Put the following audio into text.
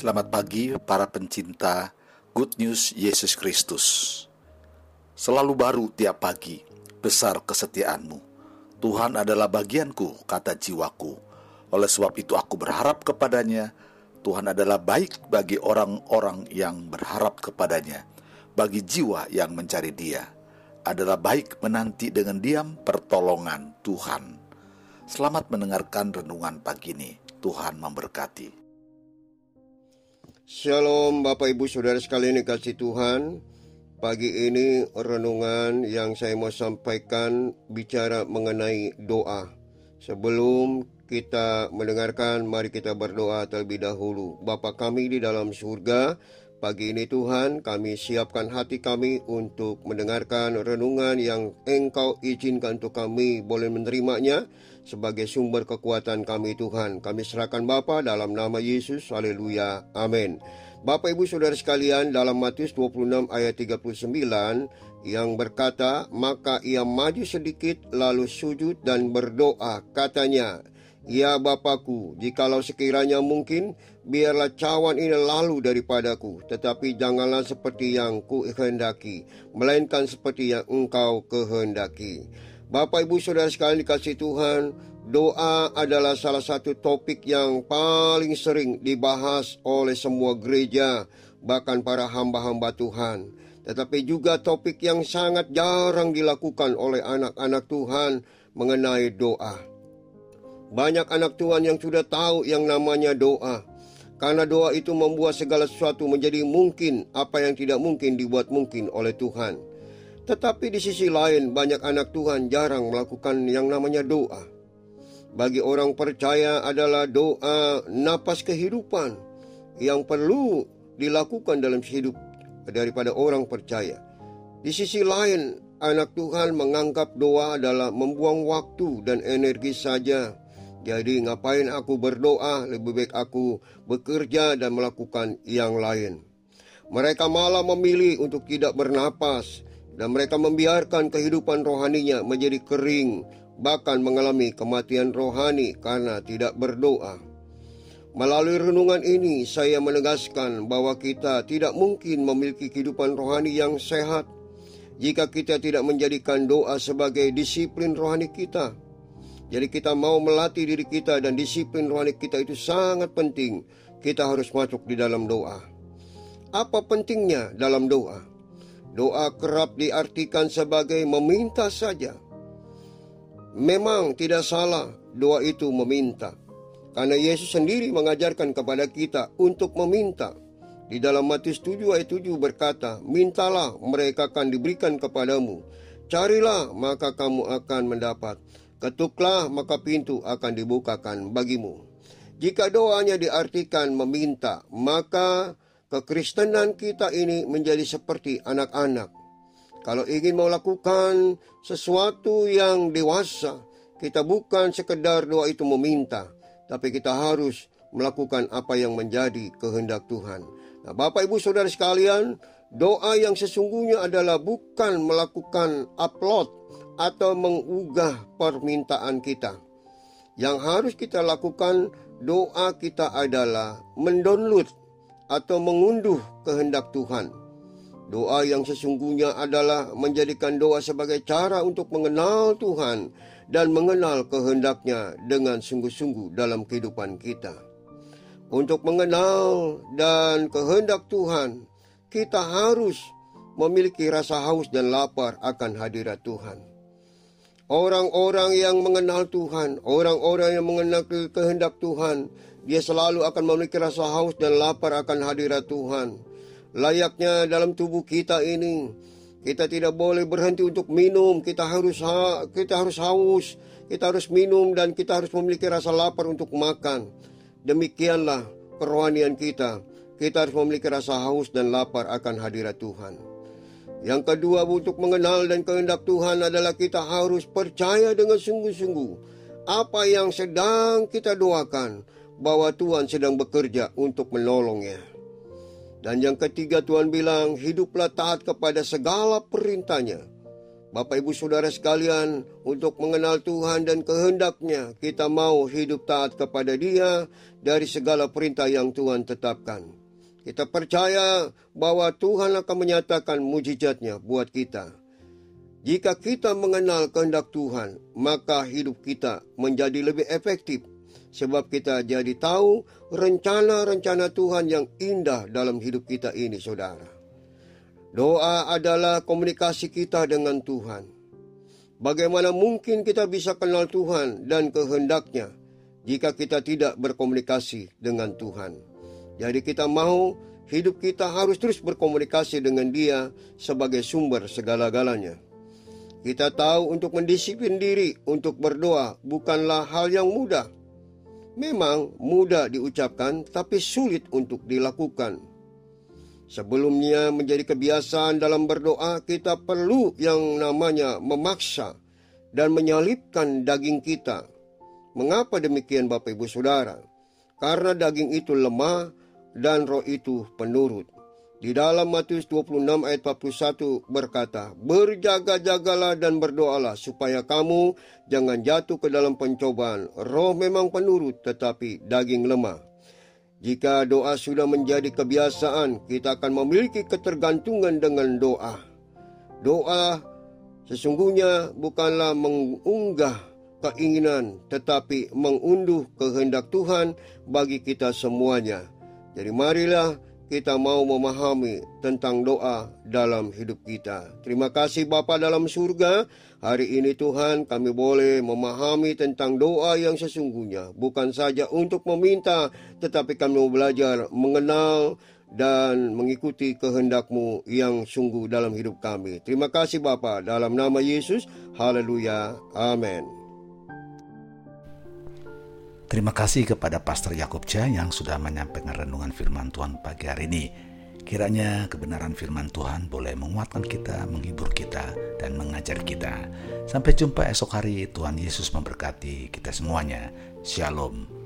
Selamat pagi para pencinta Good News Yesus Kristus. Selalu baru tiap pagi, besar kesetiaanmu. Tuhan adalah bagianku, kata jiwaku. Oleh sebab itu aku berharap kepadanya. Tuhan adalah baik bagi orang-orang yang berharap kepadanya. Bagi jiwa yang mencari dia. Adalah baik menanti dengan diam pertolongan Tuhan. Selamat mendengarkan renungan pagi ini. Tuhan memberkati. Shalom Bapak Ibu Saudara sekalian kasih Tuhan. Pagi ini renungan yang saya mau sampaikan bicara mengenai doa. Sebelum kita mendengarkan mari kita berdoa terlebih dahulu. Bapa kami di dalam surga Pagi ini Tuhan kami siapkan hati kami untuk mendengarkan renungan yang Engkau izinkan untuk kami boleh menerimanya sebagai sumber kekuatan kami Tuhan. Kami serahkan Bapa dalam nama Yesus. Haleluya. Amin. Bapak Ibu Saudara sekalian dalam Matius 26 ayat 39 yang berkata, maka ia maju sedikit lalu sujud dan berdoa katanya, Ya Bapakku, jikalau sekiranya mungkin, biarlah cawan ini lalu daripadaku, tetapi janganlah seperti yang ku kehendaki, melainkan seperti yang engkau kehendaki. Bapak Ibu Saudara sekalian dikasih Tuhan, doa adalah salah satu topik yang paling sering dibahas oleh semua gereja, bahkan para hamba-hamba Tuhan. Tetapi juga topik yang sangat jarang dilakukan oleh anak-anak Tuhan mengenai doa. Banyak anak Tuhan yang sudah tahu yang namanya doa. Karena doa itu membuat segala sesuatu menjadi mungkin apa yang tidak mungkin dibuat mungkin oleh Tuhan. Tetapi di sisi lain banyak anak Tuhan jarang melakukan yang namanya doa. Bagi orang percaya adalah doa napas kehidupan yang perlu dilakukan dalam hidup daripada orang percaya. Di sisi lain, anak Tuhan menganggap doa adalah membuang waktu dan energi saja. Jadi ngapain aku berdoa, lebih baik aku bekerja dan melakukan yang lain. Mereka malah memilih untuk tidak bernapas, dan mereka membiarkan kehidupan rohaninya menjadi kering, bahkan mengalami kematian rohani karena tidak berdoa. Melalui renungan ini, saya menegaskan bahwa kita tidak mungkin memiliki kehidupan rohani yang sehat jika kita tidak menjadikan doa sebagai disiplin rohani kita. Jadi, kita mau melatih diri kita, dan disiplin rohani kita itu sangat penting. Kita harus masuk di dalam doa. Apa pentingnya dalam doa? Doa kerap diartikan sebagai meminta saja. Memang tidak salah doa itu meminta. Karena Yesus sendiri mengajarkan kepada kita untuk meminta. Di dalam Matius 7 ayat 7 berkata, Mintalah mereka akan diberikan kepadamu. Carilah maka kamu akan mendapat. Ketuklah maka pintu akan dibukakan bagimu. Jika doanya diartikan meminta, maka kekristenan kita ini menjadi seperti anak-anak. Kalau ingin melakukan sesuatu yang dewasa, kita bukan sekedar doa itu meminta, tapi kita harus melakukan apa yang menjadi kehendak Tuhan. Nah, Bapak Ibu Saudara sekalian, doa yang sesungguhnya adalah bukan melakukan upload atau mengunggah permintaan kita. Yang harus kita lakukan doa kita adalah mendownload atau mengunduh kehendak Tuhan. Doa yang sesungguhnya adalah menjadikan doa sebagai cara untuk mengenal Tuhan dan mengenal kehendaknya dengan sungguh-sungguh dalam kehidupan kita. Untuk mengenal dan kehendak Tuhan, kita harus memiliki rasa haus dan lapar akan hadirat Tuhan. Orang-orang yang mengenal Tuhan, orang-orang yang mengenal kehendak Tuhan, dia selalu akan memiliki rasa haus dan lapar akan hadirat Tuhan. Layaknya dalam tubuh kita ini, kita tidak boleh berhenti untuk minum. Kita harus ha kita harus haus, kita harus minum dan kita harus memiliki rasa lapar untuk makan. Demikianlah kerohanian kita. Kita harus memiliki rasa haus dan lapar akan hadirat Tuhan. Yang kedua untuk mengenal dan kehendak Tuhan adalah kita harus percaya dengan sungguh-sungguh apa yang sedang kita doakan bahwa Tuhan sedang bekerja untuk menolongnya. Dan yang ketiga Tuhan bilang, hiduplah taat kepada segala perintahnya. Bapak Ibu Saudara sekalian, untuk mengenal Tuhan dan kehendaknya, kita mau hidup taat kepada dia dari segala perintah yang Tuhan tetapkan. Kita percaya bahwa Tuhan akan menyatakan mujizatnya buat kita. Jika kita mengenal kehendak Tuhan, maka hidup kita menjadi lebih efektif. Sebab kita jadi tahu rencana-rencana Tuhan yang indah dalam hidup kita ini, saudara. Doa adalah komunikasi kita dengan Tuhan. Bagaimana mungkin kita bisa kenal Tuhan dan kehendaknya jika kita tidak berkomunikasi dengan Tuhan? Jadi kita mau hidup kita harus terus berkomunikasi dengan dia sebagai sumber segala-galanya. Kita tahu untuk mendisiplin diri untuk berdoa bukanlah hal yang mudah. Memang mudah diucapkan tapi sulit untuk dilakukan. Sebelumnya menjadi kebiasaan dalam berdoa, kita perlu yang namanya memaksa dan menyalipkan daging kita. Mengapa demikian Bapak Ibu Saudara? Karena daging itu lemah dan roh itu penurut. Di dalam Matius 26 ayat 41 berkata, Berjaga-jagalah dan berdoalah supaya kamu jangan jatuh ke dalam pencobaan. Roh memang penurut tetapi daging lemah. Jika doa sudah menjadi kebiasaan, kita akan memiliki ketergantungan dengan doa. Doa sesungguhnya bukanlah mengunggah keinginan, tetapi mengunduh kehendak Tuhan bagi kita semuanya. Jadi marilah kita mau memahami tentang doa dalam hidup kita. Terima kasih Bapa dalam surga. Hari ini Tuhan kami boleh memahami tentang doa yang sesungguhnya. Bukan saja untuk meminta, tetapi kami mau belajar mengenal dan mengikuti kehendakmu yang sungguh dalam hidup kami. Terima kasih Bapa dalam nama Yesus. Haleluya. Amin. Terima kasih kepada Pastor Yakub Cha yang sudah menyampaikan renungan firman Tuhan pagi hari ini. Kiranya kebenaran firman Tuhan boleh menguatkan kita, menghibur kita, dan mengajar kita. Sampai jumpa esok hari, Tuhan Yesus memberkati kita semuanya. Shalom.